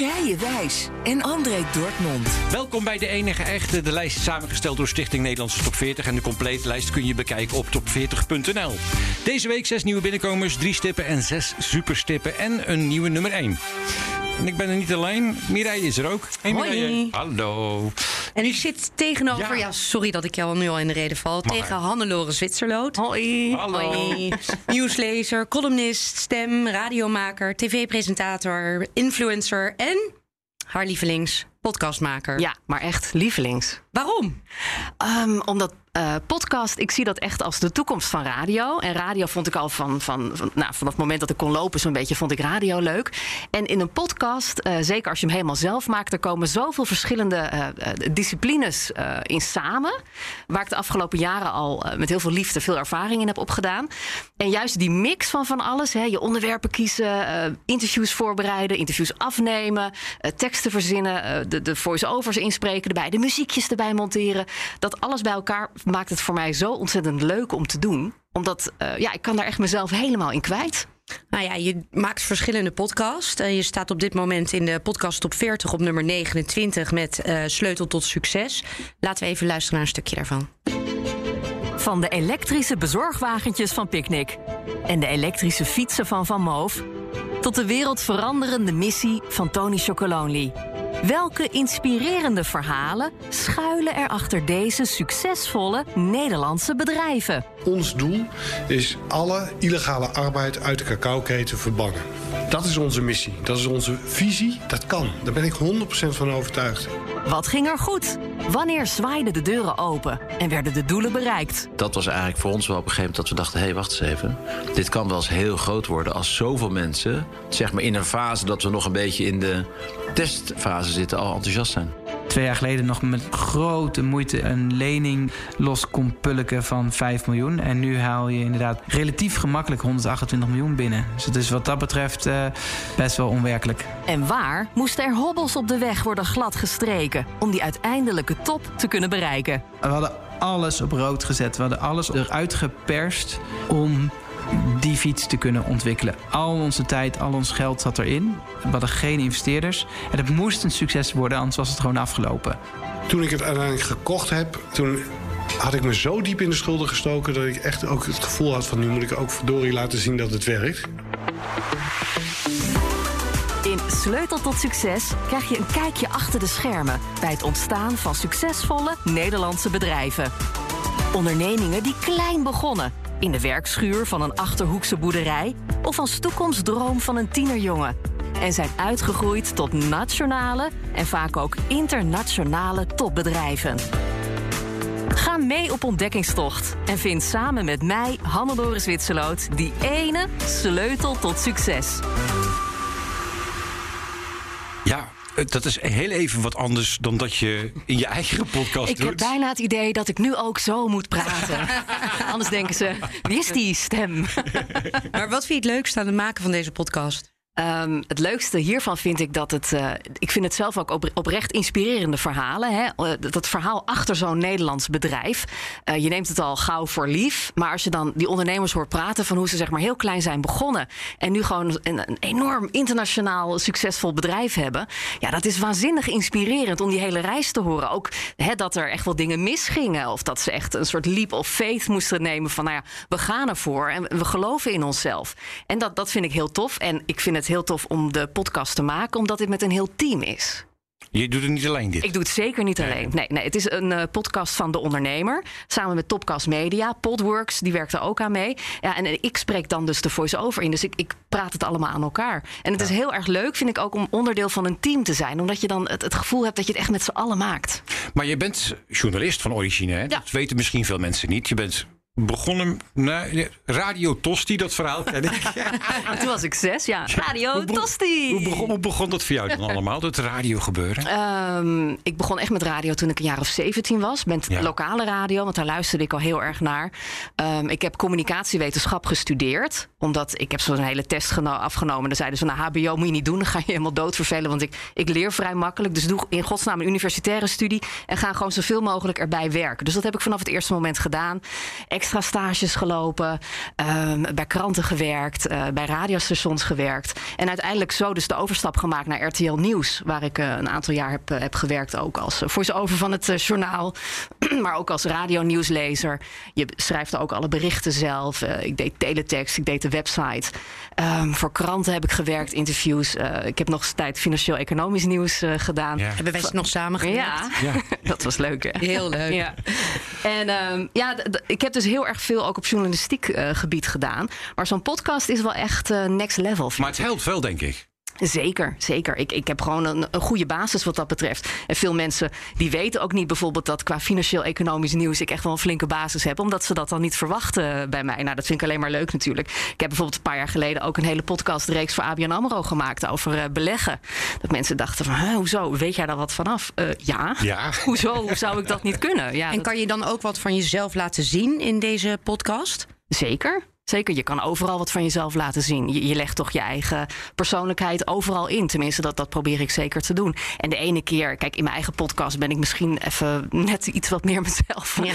Mireille Wijs en André Dortmund. Welkom bij de enige echte. De lijst is samengesteld door Stichting Nederlandse Top 40. En de complete lijst kun je bekijken op top40.nl. Deze week zes nieuwe binnenkomers, drie stippen en zes superstippen. En een nieuwe nummer 1. En ik ben er niet alleen. Mireille is er ook. Hey, Hoi. Mireille. Hallo. En ik zit tegenover, Ja. ja. sorry dat ik jou nu al in de reden val, Mag tegen. Hannelore Zwitserloot. Hoi. Hallo. Hoi. Nieuwslezer, columnist, stem, radiomaker, tv-presentator, influencer en haar lievelings podcastmaker. Ja, maar echt lievelings. Waarom? Ehm, omdat eh, podcast, ik zie dat echt als de toekomst van radio. En radio vond ik al van, van, van nou, vanaf het moment dat ik kon lopen zo'n beetje, vond ik radio leuk. En in een podcast, eh, zeker als je hem helemaal zelf maakt, er komen zoveel verschillende eh, disciplines in samen. Waar ik de afgelopen jaren al met heel veel liefde veel ervaring in heb opgedaan. En juist die mix van van alles, hè, je onderwerpen kiezen, interviews voorbereiden, interviews afnemen, teksten verzinnen, de, de voice-overs inspreken erbij, de muziekjes erbij monteren. Dat alles bij elkaar maakt het voor mij zo ontzettend leuk om te doen. Omdat eh, ja, ik kan daar echt mezelf helemaal in kwijt. Nou ja, je maakt verschillende podcasts. Eh, je staat op dit moment in de podcast top 40 op nummer 29 met eh, Sleutel tot Succes. Laten we even luisteren naar een stukje daarvan. Van de elektrische bezorgwagentjes van Picnic en de elektrische fietsen van Van Moof tot de wereldveranderende missie van Tony Chocolonely. Welke inspirerende verhalen schuilen er achter deze succesvolle Nederlandse bedrijven? Ons doel is alle illegale arbeid uit de cacaoketen verbannen. Dat is onze missie, dat is onze visie. Dat kan, daar ben ik 100% van overtuigd. Wat ging er goed? Wanneer zwaaiden de deuren open en werden de doelen bereikt? dat was eigenlijk voor ons wel op een gegeven moment dat we dachten: hé, hey, wacht eens even. Dit kan wel eens heel groot worden als zoveel mensen, zeg maar in een fase dat we nog een beetje in de testfase zitten, al enthousiast zijn. twee jaar geleden nog met grote moeite een lening los kon pulken van 5 miljoen. En nu haal je inderdaad relatief gemakkelijk 128 miljoen binnen. Dus het is wat dat betreft eh, best wel onwerkelijk. En waar moesten er hobbels op de weg worden gladgestreken om die uiteindelijke top te kunnen bereiken? We hadden alles op rood gezet. We hadden alles eruit geperst om die fiets te kunnen ontwikkelen. Al onze tijd, al ons geld zat erin. We hadden geen investeerders. En het moest een succes worden, anders was het gewoon afgelopen. Toen ik het uiteindelijk gekocht heb, toen had ik me zo diep in de schulden gestoken... dat ik echt ook het gevoel had van nu moet ik ook verdorie laten zien dat het werkt. In Sleutel tot Succes krijg je een kijkje achter de schermen bij het ontstaan van succesvolle Nederlandse bedrijven. Ondernemingen die klein begonnen, in de werkschuur van een achterhoekse boerderij of als toekomstdroom van een tienerjongen. En zijn uitgegroeid tot nationale en vaak ook internationale topbedrijven. Ga mee op ontdekkingstocht en vind samen met mij, Hannelore Zwitserloot, die ene sleutel tot succes. Ja, dat is heel even wat anders dan dat je in je eigen podcast Ik doet. heb bijna het idee dat ik nu ook zo moet praten. Anders denken ze, wie is die stem? Maar wat vind je het leukste aan het maken van deze podcast? Ehm, het leukste hiervan vind ik dat het. eh, ik vind het zelf ook op, oprecht inspirerende verhalen. Hè? Eh, dat verhaal achter zo'n Nederlands bedrijf. Eh, je neemt het al gauw voor lief. Maar als je dan die ondernemers hoort praten van hoe ze zeg maar heel klein zijn begonnen. En nu gewoon een, een enorm internationaal succesvol bedrijf hebben. Ja, dat is waanzinnig inspirerend om die hele reis te horen. Ook hè, dat er echt wel dingen misgingen. Of dat ze echt een soort leap of faith moesten nemen. Van nou ja, we gaan ervoor en we geloven in onszelf. En dat, dat vind ik heel tof. En ik vind het heel tof om de podcast te maken, omdat dit met een heel team is. Je doet het niet alleen dit. Ik doe het zeker niet alleen. Nee, nee het is een eh, podcast van De Ondernemer. Samen met Topcast Media. Podworks, die werkt er ook aan mee. Ja, en, eh, ik spreek dan dus de voice-over in. Dus ik, ik praat het allemaal aan elkaar. En het is heel erg leuk, vind ik ook, om onderdeel van een team te zijn. Omdat je dan het, het gevoel hebt dat je het echt met z'n allen maakt. Maar je bent journalist van origine, hè? Dat weten misschien veel mensen niet. Je bent begonnen... Nou, Radio Tosti, dat verhaal ken ik. Toen was ik zes, ja. Radio Hoe Tosti. Hoe begon, hoe begon dat voor jou dan allemaal, dat radio gebeuren? Ehm, ik begon echt met radio toen ik een jaar of 17 was. Met Ja. lokale radio, want daar luisterde ik al heel erg naar. Ehm, ik heb communicatiewetenschap gestudeerd. Omdat ik heb zo'n hele test geno- afgenomen. Dan zeiden ze, nou HBO moet je niet doen. Dan ga je helemaal doodvervelen. Want ik, ik leer vrij makkelijk. Dus doe in godsnaam een universitaire studie. En ga gewoon zoveel mogelijk erbij werken. Dus dat heb ik vanaf het eerste moment gedaan. Extra stages gelopen. ehm, bij kranten gewerkt. eh, bij radiostations gewerkt. En uiteindelijk zo dus de overstap gemaakt naar RTL Nieuws. Waar ik eh, een aantal jaar heb, eh, heb gewerkt. Ook als uh, voice-over van het journaal. maar ook als radionieuwslezer. Je schrijft ook alle berichten zelf. Eh, ik deed teletext, ik deed de website. Ehm, voor kranten heb ik gewerkt, interviews. Eh, ik heb nog eens tijd financieel-economisch nieuws eh, gedaan. Ja. Hebben wij nog samen Ja? Ja. dat was leuk hè? Heel leuk. Ja. En ehm, ja, ik heb dus heel erg veel ook op journalistiek eh, gebied gedaan. Maar zo'n podcast is wel echt eh, next level. Maar het helpt wel, denk ik. Zeker, zeker. Ik, ik heb gewoon een, een goede basis wat dat betreft. En veel mensen die weten ook niet bijvoorbeeld dat qua financieel-economisch nieuws ik echt wel een flinke basis heb, omdat ze dat dan niet verwachten bij mij. Nou, dat vind ik alleen maar leuk natuurlijk. Ik heb bijvoorbeeld een paar jaar geleden ook een hele podcastreeks voor ABN Amro gemaakt over eh, beleggen. Dat mensen dachten van, "Huh, hoezo? Weet jij daar wat vanaf? Eh ja. Ja. Hoezo Hoe zou ik dat niet kunnen? Ja, En dat- kan je dan ook wat van jezelf laten zien in deze podcast? Zeker. Zeker, je kan overal wat van jezelf laten zien. Je, je legt toch je eigen persoonlijkheid overal in. Tenminste, dat, dat probeer ik zeker te doen. En de ene keer, kijk, in mijn eigen podcast ben ik misschien even net iets wat meer mezelf. Ja,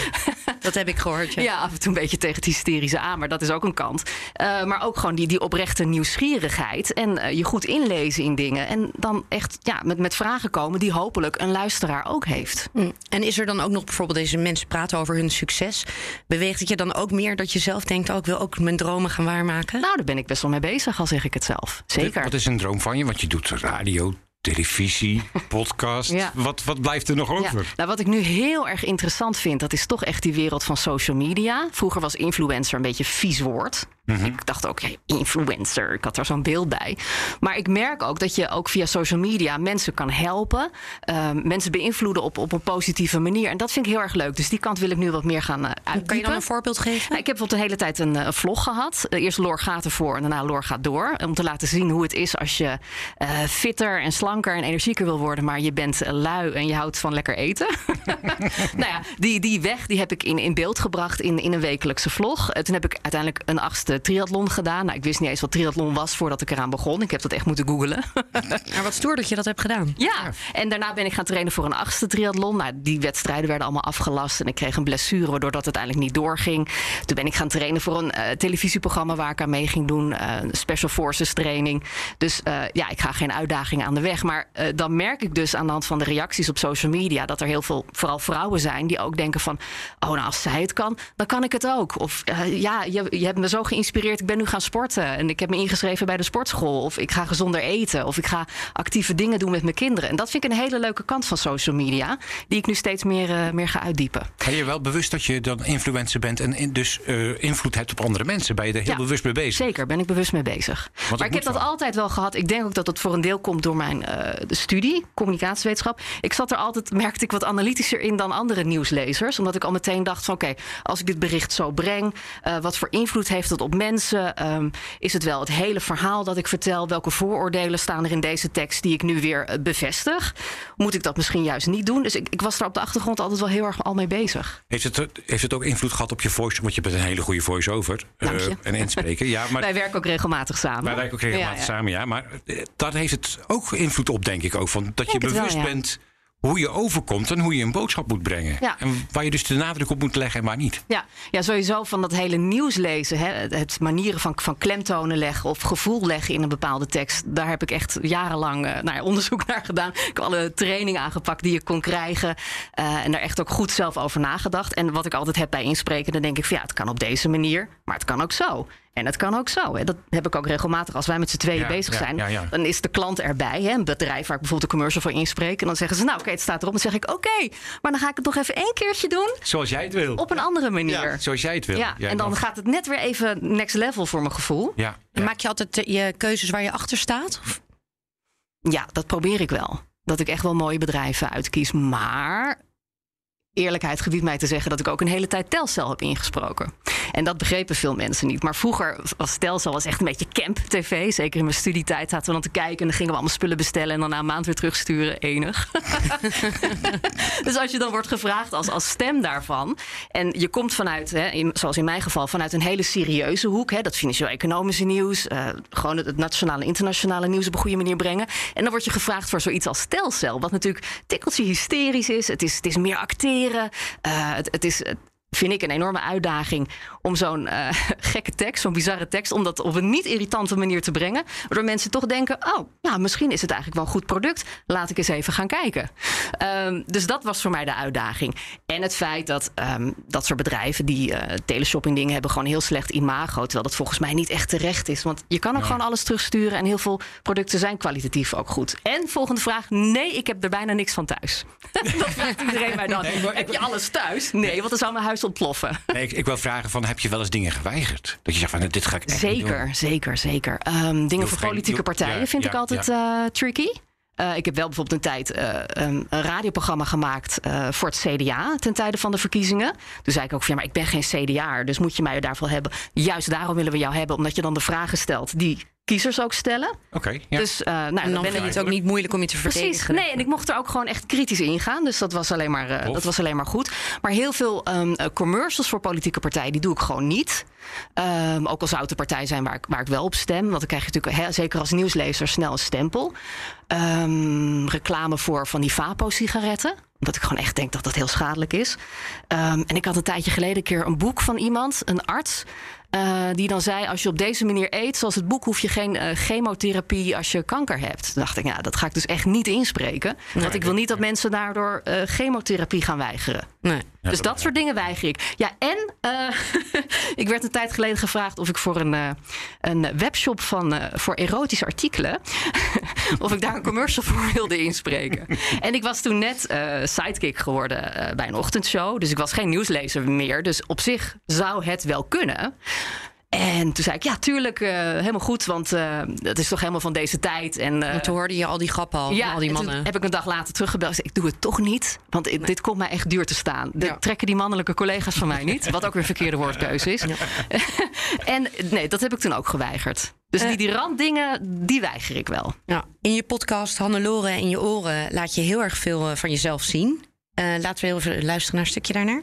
dat heb ik gehoord. Ja. Ja, af en toe een beetje tegen het hysterische aan, maar dat is ook een kant. Eh, maar ook gewoon die, die oprechte nieuwsgierigheid en eh, je goed inlezen in dingen. En dan echt ja, met, met vragen komen die hopelijk een luisteraar ook heeft. Mm. En is er dan ook nog bijvoorbeeld deze mensen praten over hun succes? Beweegt het je dan ook meer dat je zelf denkt, oh, ik wil ook mijn dromen gaan waarmaken? Nou, daar ben ik best wel mee bezig, al zeg ik het zelf. Zeker. Wat is een droom van je? Want je doet radio, televisie, podcast. Ja. Wat, wat blijft er nog Ja, over? nou, wat ik nu heel erg interessant vind, dat is toch echt die wereld van social media. Vroeger was influencer een beetje een vies woord. Ik dacht ook, hey, influencer, ik had daar zo'n beeld bij. Maar ik merk ook dat je ook via social media mensen kan helpen. ehm, mensen beïnvloeden op, op een positieve manier. En dat vind ik heel erg leuk. Dus die kant wil ik nu wat meer gaan uh, uitdiepen. Kan je dan een voorbeeld geven? Nou, ik heb bijvoorbeeld een hele tijd een, eh, vlog gehad. Eh, eerst Loor gaat ervoor en daarna Loor gaat door. Om te laten zien hoe het is als je eh, fitter en slanker en energieker wil worden. Maar je bent eh, lui en je houdt van lekker eten. nou ja, die, die weg die heb ik in, in beeld gebracht in, in een wekelijkse vlog. Eh, toen heb ik uiteindelijk een achtste triathlon gedaan. Nou, ik wist niet eens wat triathlon was voordat ik eraan begon. Ik heb dat echt moeten googlen. Maar wat stoer dat je dat hebt gedaan. Ja, en daarna ben ik gaan trainen voor een achtste triathlon. Nou, die wedstrijden werden allemaal afgelast en ik kreeg een blessure waardoor dat uiteindelijk niet doorging. Toen ben ik gaan trainen voor een eh, televisieprogramma waar ik aan mee ging doen, eh, Special Forces training. Dus eh, ja, ik ga geen uitdaging aan de weg. Maar eh, dan merk ik dus aan de hand van de reacties op social media dat er heel veel, vooral vrouwen zijn, die ook denken van, oh nou als zij het kan, dan kan ik het ook. Of eh, ja, je, je hebt me zo geïnspireerd, ik ben nu gaan sporten en ik heb me ingeschreven bij de sportschool. Of ik ga gezonder eten. Of ik ga actieve dingen doen met mijn kinderen. En dat vind ik een hele leuke kant van social media. Die ik nu steeds meer, eh, meer ga uitdiepen. Ben je wel bewust dat je dan influencer bent en in- dus eh, invloed hebt op andere mensen? Ben je er heel Ja, bewust mee bezig? Zeker, ben ik bewust mee bezig. maar ik heb dat altijd wel gehad. Ik denk ook dat het voor een deel komt door mijn eh, studie, communicatiewetenschap. Ik zat er altijd, merkte ik, wat analytischer in dan andere nieuwslezers. Omdat ik al meteen dacht van oké, als ik dit bericht zo breng, wat voor invloed heeft het op mensen? Ehm, is het wel het hele verhaal dat ik vertel? Welke vooroordelen staan er in deze tekst die ik nu weer eh, bevestig? Moet ik dat misschien juist niet doen? Dus ik, ik was daar op de achtergrond altijd wel heel erg al mee bezig. Heeft het, heeft het ook invloed gehad op je voice? Want je bent een hele goede voice-over eh, en inspreken. Ja, maar Wij werken ook regelmatig samen. wij werken ook regelmatig Ja, ja. samen, ja. Maar eh, daar heeft het ook invloed op, denk ik ook. Van dat je wel, bewust ja. bent hoe je overkomt en hoe je een boodschap moet brengen. Ja. En waar je dus de nadruk op moet leggen en waar niet. Ja, ja, sowieso van dat hele nieuws lezen. Hè, het- manieren van, van klemtonen leggen of gevoel leggen in een bepaalde tekst. Daar heb ik echt jarenlang nou ja, onderzoek naar gedaan. Ik heb alle trainingen aangepakt die je kon krijgen. eh, en daar echt ook goed zelf over nagedacht. En wat ik altijd heb bij inspreken, dan denk ik van ja, het kan op deze manier, maar het kan ook zo. En het kan ook zo. Hè. Dat heb ik ook regelmatig als wij met z'n tweeën Ja, bezig ja, zijn. ja, ja. Dan is de klant erbij. Hè, een bedrijf waar ik bijvoorbeeld een commercial voor inspreek. En dan zeggen ze, nou oké, het staat erop. Dan zeg ik, oké, maar dan ga ik het nog even één keertje doen. Zoals jij het wil. Op een andere manier. Zoals jij het wil. Ja, en dan gaat het net weer even next level voor mijn gevoel. Ja. Maak je altijd eh, je keuzes waar je achter staat? Of- Ja, dat probeer ik wel. Dat ik echt wel mooie bedrijven uitkies. Maar eerlijkheid gebiedt mij te zeggen dat ik ook een hele tijd Telcel heb ingesproken. En dat begrepen veel mensen niet. Maar vroeger was Stelsel was echt een beetje camp-tv. Zeker in mijn studietijd zaten we dan te kijken... en dan gingen we allemaal spullen bestellen... en dan na een maand weer terugsturen. Enig. dus als je dan wordt gevraagd als, als stem daarvan... en je komt vanuit, hè, zoals in mijn geval... vanuit een hele serieuze hoek... Hè, dat financieel-economische nieuws... Uh, gewoon het, nationale internationale nieuws op een goede manier brengen... en dan word je gevraagd voor zoiets als Stelsel... wat natuurlijk tikkeltje hysterisch is. Het is, het is meer acteren. Uh, het, het is vind ik een enorme uitdaging om zo'n uh, gekke tekst, zo'n bizarre tekst, om dat op een niet irritante manier te brengen. Waardoor mensen toch denken: oh, ja, misschien is het eigenlijk wel een goed product. Laat ik eens even gaan kijken. Um, dus dat was voor mij de uitdaging. En het feit dat um, dat soort bedrijven die uh, teleshopping dingen hebben, gewoon heel slecht imago. Terwijl dat volgens mij niet echt terecht is. Want je kan ook ja. gewoon alles terugsturen en heel veel producten zijn kwalitatief ook goed. En volgende vraag: nee, ik heb er bijna niks van thuis. dat vraagt iedereen mij dan. Nee, heb je alles thuis? Nee, want dan zou mijn huis ontploffen. Nee, ik, ik, wil vragen van, heb je wel eens dingen geweigerd? Dat je zegt van, dit ga ik echt Zeker, zeker, zeker. Um, dingen voor politieke partijen ja, vind ja, ik altijd ja. uh, tricky. Uh, ik heb wel bijvoorbeeld een tijd uh, een, een, radioprogramma gemaakt uh, voor het CDA ten tijde van de verkiezingen. Toen zei ik ook van ja, maar ik ben geen CDA, dus moet je mij daarvoor hebben. Juist daarom willen we jou hebben, omdat je dan de vragen stelt die kiezers ook stellen. Oké. Okay, ja. Dus uh, nou, dan, dan ben ik het ook niet moeilijk om je te verdedigen. Precies. Nee, en ik mocht er ook gewoon echt kritisch in gaan. Dus dat was alleen maar, uh, dat was alleen maar goed. Maar heel veel um, uh, commercials voor politieke partijen, die doe ik gewoon niet. Um, ook al zou het een partij zijn waar ik, waar ik wel op stem. Want dan krijg je natuurlijk, hè, zeker als nieuwslezer, snel een stempel. Um, reclame voor van die Vapo-sigaretten omdat ik gewoon echt denk dat dat heel schadelijk is. Um, en ik had een tijdje geleden een keer een boek van iemand, een arts. Uh, die dan zei: Als je op deze manier eet, zoals het boek, hoef je geen uh, chemotherapie als je kanker hebt. Toen dacht ik, ja, dat ga ik dus echt niet inspreken. Nee, want ik wil niet dat mensen daardoor uh, chemotherapie gaan weigeren. Nee. Ja, dus dat, dat soort dingen weiger ik. Ja, en ik werd een tijd geleden gevraagd of ik voor een, een webshop van, voor erotische artikelen. of ik daar een commercial voor wilde inspreken. en ik was toen net sidekick geworden bij een ochtendshow. Dus ik was geen nieuwslezer meer. Dus op zich zou het wel kunnen. En toen zei ik, ja, tuurlijk, uh, helemaal goed, want uh, het is toch helemaal van deze tijd. En, uh, en toen hoorde je al die grappen al, ja, al die mannen. heb ik een dag later teruggebeld. Ik doe het toch niet, want nee. dit komt mij echt duur te staan. Ja. Trekken die mannelijke collega's van mij niet, wat ook weer een verkeerde woordkeuze is. Ja. en nee, dat heb ik toen ook geweigerd. Dus die, die randdingen, die weiger ik wel. Ja. In je podcast Hannelore in je oren laat je heel erg veel van jezelf zien. laten we even luisteren naar een stukje daarnaar.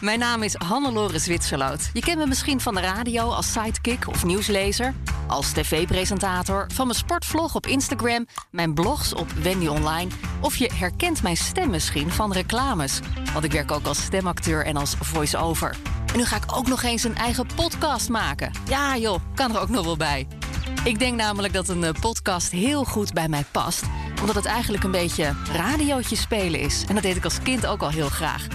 Mijn naam is Hannelore Zwitserloot. Je kent me misschien van de radio als sidekick of nieuwslezer, als tv-presentator, van mijn sportvlog op Instagram, mijn blogs op Wendy Online, of je herkent mijn stem misschien van reclames, want ik werk ook als stemacteur en als voice-over. En nu ga ik ook nog eens een eigen podcast maken. Ja joh, kan er ook nog wel bij. Ik denk namelijk dat een podcast heel goed bij mij past, omdat het eigenlijk een beetje radiootje spelen is. En dat deed ik als kind ook al heel graag.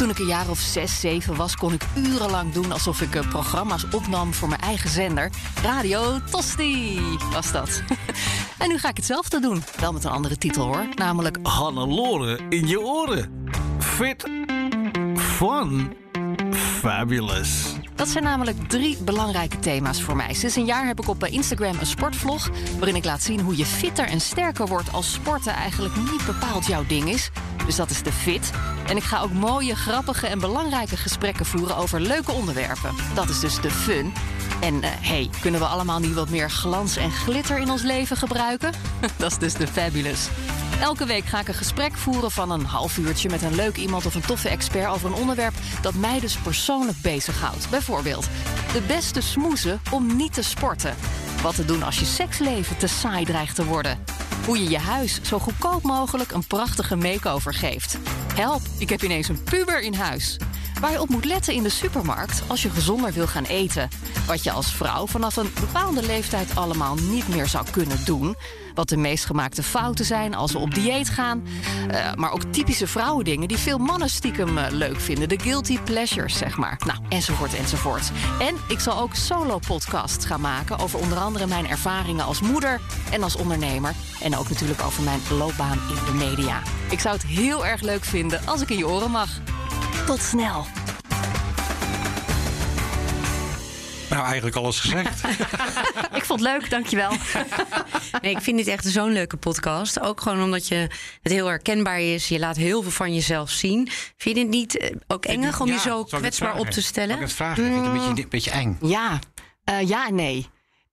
Toen ik een jaar of zes, zeven was, kon ik urenlang doen alsof ik programma's opnam voor mijn eigen zender. Radio Tosti was dat. en nu ga ik hetzelfde doen. Wel met een andere titel hoor. Namelijk Hannelore in je oren. Fit. Fun. Fabulous. Dat zijn namelijk drie belangrijke thema's voor mij. Sinds een jaar heb ik op Instagram een sportvlog... waarin ik laat zien hoe je fitter en sterker wordt... als sporten eigenlijk niet bepaald jouw ding is. Dus dat is de fit. En ik ga ook mooie, grappige en belangrijke gesprekken voeren... over leuke onderwerpen. Dat is dus de fun. En uh, hey, kunnen we allemaal niet wat meer glans en glitter in ons leven gebruiken? dat is dus de fabulous. Elke week ga ik een gesprek voeren van een half uurtje met een leuk iemand of een toffe expert over een onderwerp dat mij dus persoonlijk bezighoudt. Bijvoorbeeld de beste smoezen om niet te sporten. Wat te doen als je seksleven te saai dreigt te worden. Hoe je je huis zo goedkoop mogelijk een prachtige makeover geeft. Help, ik heb ineens een puber in huis. Waar je op moet letten in de supermarkt als je gezonder wil gaan eten. Wat je als vrouw vanaf een bepaalde leeftijd allemaal niet meer zou kunnen doen. Wat de meest gemaakte fouten zijn als we op dieet gaan. Uh, maar ook typische vrouwendingen die veel mannen stiekem uh, leuk vinden. De guilty pleasures, zeg maar. Nou, enzovoort, enzovoort. En ik zal ook solo-podcasts gaan maken over onder andere mijn ervaringen als moeder en als ondernemer. En ook natuurlijk over mijn loopbaan in de media. Ik zou het heel erg leuk vinden als ik in je oren mag. Tot snel. Nou, eigenlijk alles gezegd. ik vond het leuk, dankjewel. nee, ik vind dit echt zo'n leuke podcast. Ook gewoon omdat je het heel herkenbaar is. Je laat heel veel van jezelf zien. Vind je het niet eh, ook engig om je zo kwetsbaar op te stellen? Ik het vragen? Vind je het een beetje, een beetje eng? Ja, uh, ja en nee.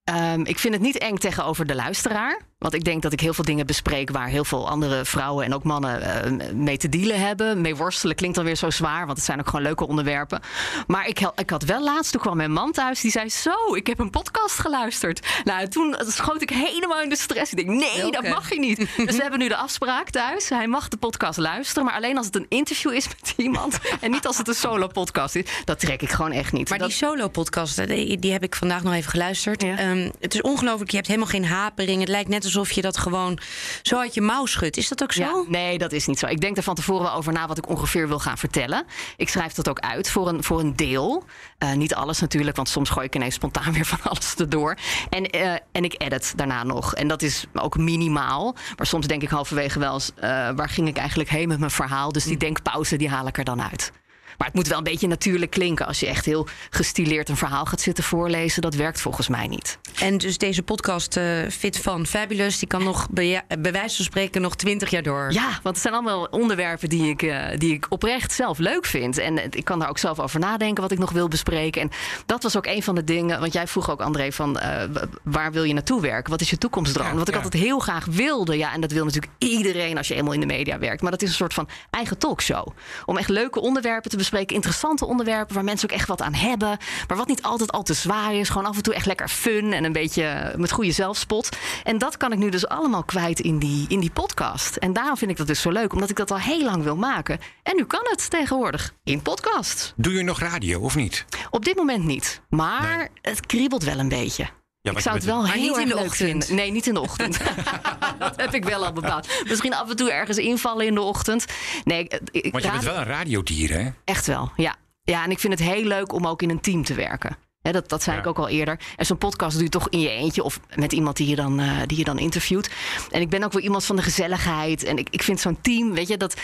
Um, ik vind het niet eng tegenover de luisteraar. Want ik denk dat ik heel veel dingen bespreek waar heel veel andere vrouwen en ook mannen uh, mee te dealen hebben. Mee worstelen klinkt dan weer zo zwaar, want het zijn ook gewoon leuke onderwerpen. Maar ik, ik had wel laatst, toen kwam mijn man thuis, die zei: Zo, ik heb een podcast geluisterd. Nou, toen schoot ik helemaal in de stress. Ik denk: Nee, dat mag je niet. dus we hebben nu de afspraak thuis. Hij mag de podcast luisteren, maar alleen als het een interview is met iemand. en niet als het een solo-podcast is. Dat trek ik gewoon echt niet. Maar dat... die solo-podcast, die, die, heb ik vandaag nog even geluisterd. Ja. Um, het is ongelooflijk, je hebt helemaal geen hapering. Het lijkt net alsof je dat gewoon zo uit je mouw schudt. Is dat ook zo? Ja, nee, dat is niet zo. Ik denk er van tevoren wel over na wat ik ongeveer wil gaan vertellen. Ik schrijf dat ook uit voor een, voor een deel. Uh, niet alles natuurlijk, want soms gooi ik ineens spontaan weer van alles erdoor. En, uh, en ik edit daarna nog. En dat is ook minimaal. Maar soms denk ik halverwege wel eens... Uh, waar ging ik eigenlijk heen met mijn verhaal? Dus die denkpauze, die haal ik er dan uit. Maar het moet wel een beetje natuurlijk klinken. Als je echt heel gestileerd een verhaal gaat zitten voorlezen, dat werkt volgens mij niet. En dus deze podcast uh, Fit van Fabulous, die kan nog bij, bij wijze van spreken nog twintig jaar door. Ja, want het zijn allemaal onderwerpen die ik, uh, die ik oprecht zelf leuk vind. En ik kan daar ook zelf over nadenken wat ik nog wil bespreken. En dat was ook een van de dingen, want jij vroeg ook André van uh, waar wil je naartoe werken? Wat is je toekomstdroom? Ja, wat ik ja. altijd heel graag wilde, ja, en dat wil natuurlijk iedereen als je eenmaal in de media werkt. Maar dat is een soort van eigen talkshow. Om echt leuke onderwerpen te bespreken, interessante onderwerpen waar mensen ook echt wat aan hebben. Maar wat niet altijd al te zwaar is. Gewoon af en toe echt lekker fun en een beetje met goede zelfspot. En dat kan ik nu dus allemaal kwijt in die, in die podcast. En daarom vind ik dat dus zo leuk, omdat ik dat al heel lang wil maken. En nu kan het tegenwoordig in podcast. Doe je nog radio of niet? Op dit moment niet. Maar nee. het kriebelt wel een beetje. Ja, ik zou het wel heel niet in de ochtend. Nee, niet in de ochtend. dat heb ik wel al bepaald. Misschien af en toe ergens invallen in de ochtend. Nee, ik, Want je bent wel een radiodier, hè? Echt wel, ja. Ja, en ik vind het heel leuk om ook in een team te werken. He, dat, dat zei ja. ik ook al eerder. En zo'n podcast doe je toch in je eentje of met iemand die je dan, uh, die je dan interviewt. En ik ben ook wel iemand van de gezelligheid. En ik, ik vind zo'n team, weet je, dat,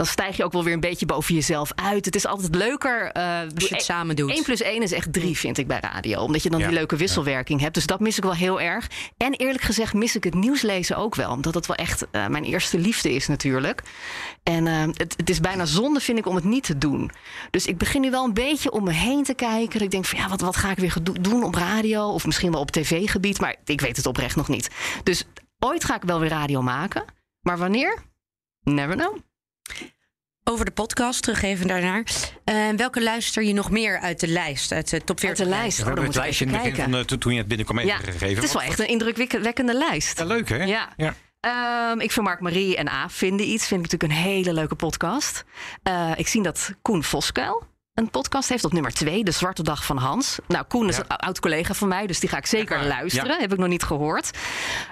dan stijg je ook wel weer een beetje boven jezelf uit. Het is altijd leuker. Uh, Als je het samen doet. 1 plus 1 is echt 3, vind ik bij radio. Omdat je dan ja. die leuke wisselwerking ja. hebt. Dus dat mis ik wel heel erg. En eerlijk gezegd mis ik het nieuws lezen ook wel. Omdat het wel echt uh, mijn eerste liefde is natuurlijk. En uh, het, het, is bijna zonde, vind ik, om het niet te doen. Dus ik begin nu wel een beetje om me heen te kijken. Dat ik denk van ja, wat, wat ga ik weer doen op radio? Of misschien wel op tv-gebied. Maar ik weet het oprecht nog niet. Dus ooit ga ik wel weer radio maken. Maar wanneer? Never know. Over de podcast, terug even daarnaar. Uh, welke luister je nog meer uit de lijst? Uit de top 40 uit de lijst? We hebben het lijstje in het begin van de, toen je het binnenkwam even ja, gegeven. Het is wel echt een indrukwekkende lijst. Ja, leuk hè? Ja. ja. Um, ik vind Mark Marie en A vinden iets. Vind ik natuurlijk een hele leuke podcast. Uh, ik zie dat Koen Voskuil een podcast heeft op nummer 2, De Zwarte Dag van Hans. Nou, Koen is ja. een oud collega van mij, dus die ga ik zeker ja, luisteren. Ja. Heb ik nog niet gehoord.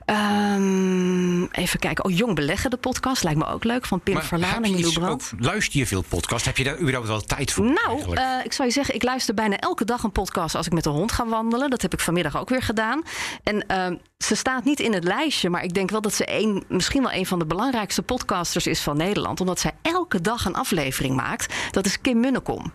Um, even kijken. Oh, Jong Beleggen, de podcast. Lijkt me ook leuk. Van Pim Verlaan en Brandt. Luister je veel podcasts? Heb je daar überhaupt wel tijd voor? Nou, uh, ik zou je zeggen, ik luister bijna elke dag een podcast als ik met de hond ga wandelen. Dat heb ik vanmiddag ook weer gedaan. En uh, ze staat niet in het lijstje, maar ik denk wel dat ze een, misschien wel een van de belangrijkste podcasters is van Nederland. Omdat zij elke dag een aflevering maakt. Dat is Kim Munnekom.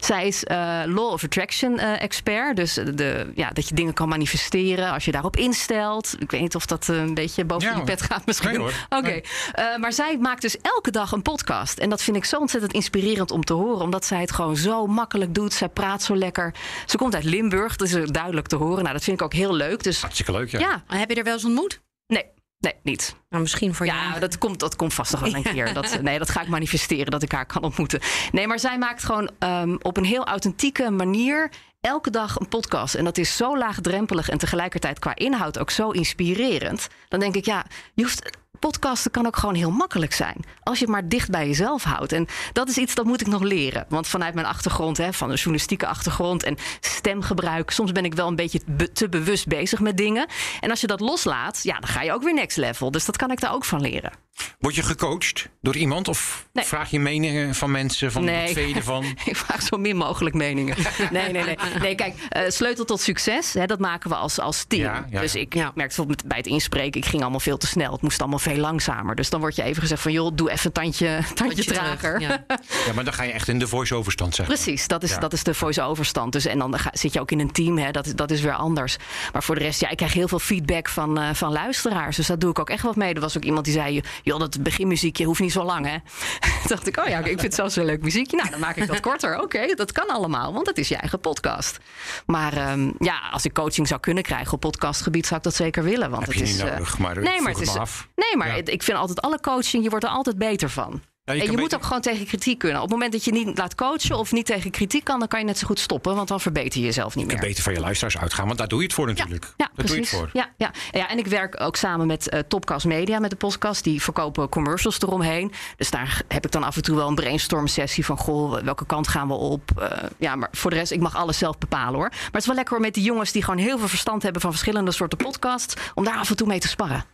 Zij is uh, Law of Attraction uh, expert. Dus de, ja, dat je dingen kan manifesteren als je daarop instelt. Ik weet niet of dat uh, een beetje boven ja, je pet gaat misschien. Nee, Oké. Okay. Nee. maar zij maakt dus elke dag een podcast. En dat vind ik zo ontzettend inspirerend om te horen. Omdat zij het gewoon zo makkelijk doet. Zij praat zo lekker. Ze komt uit Limburg. Dat is duidelijk te horen. Nou, dat vind ik ook heel leuk. Dus, Hartstikke leuk, ja. ja. Heb je er wel eens ontmoet? Nee. Nee, niet. Nou, misschien voor ja, jou. dat komt, dat komt vast nog wel een keer. Dat, nee, dat ga ik manifesteren, dat ik haar kan ontmoeten. Nee, maar zij maakt gewoon um, op een heel authentieke manier elke dag een podcast. En dat is zo laagdrempelig en tegelijkertijd qua inhoud ook zo inspirerend. Dan denk ik, ja, je hoeft podcasten kan ook gewoon heel makkelijk zijn. Als je het maar dicht bij jezelf houdt. En dat is iets dat moet ik nog leren. Want vanuit mijn achtergrond, hè, van een journalistieke achtergrond en stemgebruik, soms ben ik wel een beetje be te bewust bezig met dingen. En als je dat loslaat, ja, dan ga je ook weer next level. Dus dat kan ik daar ook van leren. Word je gecoacht door iemand of vraag je meningen van mensen? Van nee. je ervan? ik vraag zo min mogelijk meningen. nee, nee, nee. Nee, kijk, uh, sleutel tot succes, hè, dat maken we als, als team. Ja, ja. Dus ik merkte bijvoorbeeld bij het inspreken, ik ging allemaal veel te snel. Het moest allemaal veel langzamer. Dus dan wordt je even gezegd van, joh, doe even een tandje, tandje trager. Ja. ja. maar dan ga je echt in de voice-over stand, zeg Precies, dat is, dat is de voice-over stand. Dus, en dan ga, zit je ook in een team, hè, dat, dat is weer anders. Maar voor de rest, ja, ik krijg heel veel feedback van, uh, van luisteraars. Dus dat doe ik ook echt wat mee. Er was ook iemand die zei, joh, dat beginmuziekje hoeft niet zo lang, hè? Toen dacht ik, oh ja, ik vind het zelfs een leuk muziekje. Nou, dan maak ik dat korter. Oké, okay, dat kan allemaal, want het is je eigen podcast. Maar um, ja, als ik coaching zou kunnen krijgen op podcastgebied, zou ik dat zeker willen. Want Heb het je is. niet nodig, maar nee, maar het is. af. Nee, maar Ja. ik vind altijd alle coaching, je wordt er altijd beter van. Ja, je en je moet ook gewoon tegen kritiek kunnen. Op het moment dat je niet laat coachen of niet tegen kritiek kan, dan kan je net zo goed stoppen, want dan verbeter je jezelf niet Je meer. kunt beter van je luisteraars uitgaan, want daar doe je het voor natuurlijk. Ja, daar precies. doe je het voor. Ja, ja. ja, en ik werk ook samen met eh, Topcast Media, met de podcast. Die verkopen commercials eromheen. Dus daar heb ik dan af en toe wel een brainstorm sessie van... goh, welke kant gaan we op? Eh, ja, maar voor de rest, ik mag alles zelf bepalen hoor. Maar het is wel lekker hoor met die jongens die gewoon heel veel verstand hebben... van verschillende soorten podcasts, om daar af en toe mee te sparren.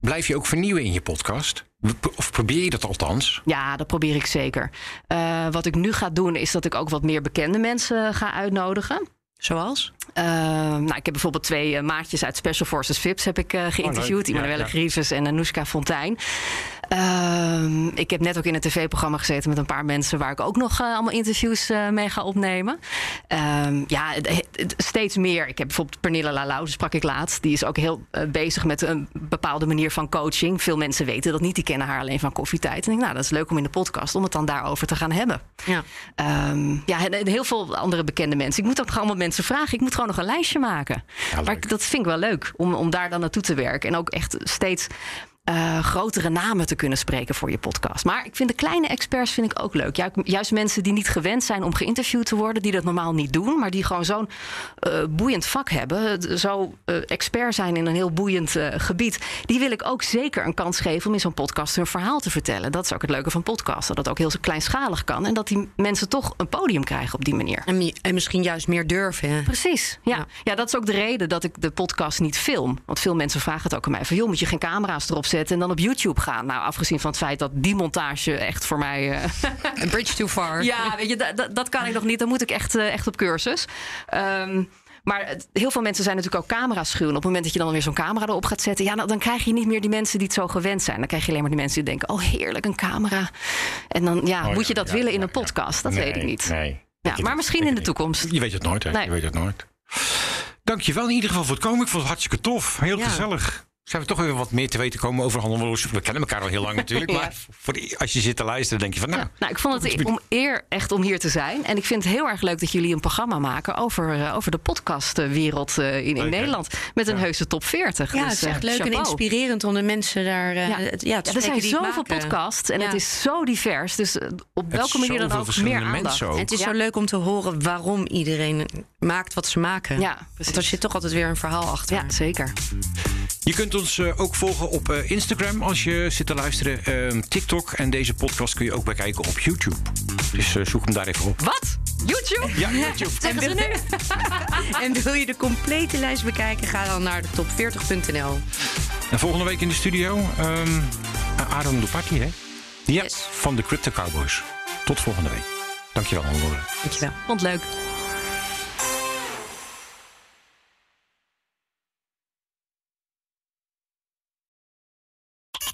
Blijf je ook vernieuwen in je podcast? Of probeer je dat althans? Ja, dat probeer ik zeker. Eh, wat ik nu ga doen, is dat ik ook wat meer bekende mensen ga uitnodigen. Zoals? Uh, nou, ik heb bijvoorbeeld twee uh, maatjes uit Special Forces Vips heb ik uh, geïnterviewd. Oh, leuk. Immanuelle Ja, ja. Grieves en Anoushka Fontijn. Ehm, ik heb net ook in een tv-programma gezeten met een paar mensen... waar ik ook nog eh, allemaal interviews eh, mee ga opnemen. Ehm, ja, het- het- steeds meer. Ik heb bijvoorbeeld Pernille Lalau, die sprak ik laatst. Die is ook heel eh, bezig met een bepaalde manier van coaching. Veel mensen weten dat niet. Die kennen haar alleen van koffietijd. En ik denk, nou, dat is leuk om in de podcast... om het dan daarover te gaan hebben. Ja. Ehm, ja, en, en heel veel andere bekende mensen. Ik moet ook allemaal mensen vragen. Ik moet gewoon nog een lijstje maken. maar dat vind ik wel leuk om, om daar dan naartoe te werken. En ook echt steeds eh, grotere namen te kunnen spreken voor je podcast. Maar ik vind de kleine experts vind ik ook leuk. Ju- Juist mensen die niet gewend zijn om geïnterviewd te worden, die dat normaal niet doen, maar die gewoon zo'n eh, boeiend vak hebben, zo eh, expert zijn in een heel boeiend gebied, die wil ik ook zeker een kans geven om in zo'n podcast hun verhaal te vertellen. Dat is ook het leuke van podcasten, dat het ook heel kleinschalig kan en dat die mensen toch een podium krijgen op die manier. En, mi- en misschien juist meer durven. hè? Precies, ja. ja. dat is ook de reden dat ik de podcast niet film. Want veel mensen vragen het ook aan mij. Van, joh, moet je geen camera's erop zetten en dan op YouTube gaan? Nou, afgezien van het feit dat die montage echt voor mij... eh, Een bridge too far. ja, weet je, dat, kan ik nog niet. Dan moet ik echt, eh, echt op cursus. Ehm, maar heel veel mensen zijn natuurlijk ook camera's schuw. En op het moment dat je dan weer zo'n camera erop gaat zetten... Ja, nou, dan krijg je niet meer die mensen die het zo gewend zijn. Dan krijg je alleen maar die mensen die denken... oh, heerlijk, een camera. En dan, ja, Oh, moet je dat ja, willen in een podcast? Dat Nee, weet ik niet. Nee. Ja, maar misschien in de toekomst. Je weet het nooit, hè? Nee. Je weet het nooit. Dankjewel in ieder geval voor het komen. Ik vond het hartstikke tof. Heel Ja. gezellig. Zijn we toch even wat meer te weten komen over Handelwoers? We kennen elkaar al heel lang natuurlijk. Ja. Maar voor die- als je zit te luisteren, denk je van nou... Nou, ik vond het om eer echt om hier te zijn. En ik vind het heel erg leuk dat jullie een programma maken over, eh, over de podcastwereld eh, in, in Leuk, hè? Nederland. Met een heuse top 40. Ja, Dus, het is echt eh, leuk en inspirerend om de mensen daar eh, Ja. het- ja, te Ja, er zijn zoveel podcasts en Ja. het is zo divers. Dus op welke manier dan ook meer aandacht. ook. En het is Ja. zo leuk om te horen waarom iedereen maakt wat ze maken. Ja, precies. Want er zit toch altijd weer een verhaal achter. Ja, zeker. Je kunt ons eh, ook volgen op eh, Instagram als je zit te luisteren. Ehm, TikTok en deze podcast kun je ook bekijken op YouTube. Dus eh, zoek hem daar even op. Wat? YouTube? Ja, YouTube. Zeggen ze nu? En wil je de complete lijst bekijken, ga dan naar de top40.nl. En volgende week in de studio ehm Aaron hè? Ja, Yes. van de Crypto Cowboys. Tot volgende week. Dankjewel, Hannelore. Dankjewel. Vond het leuk.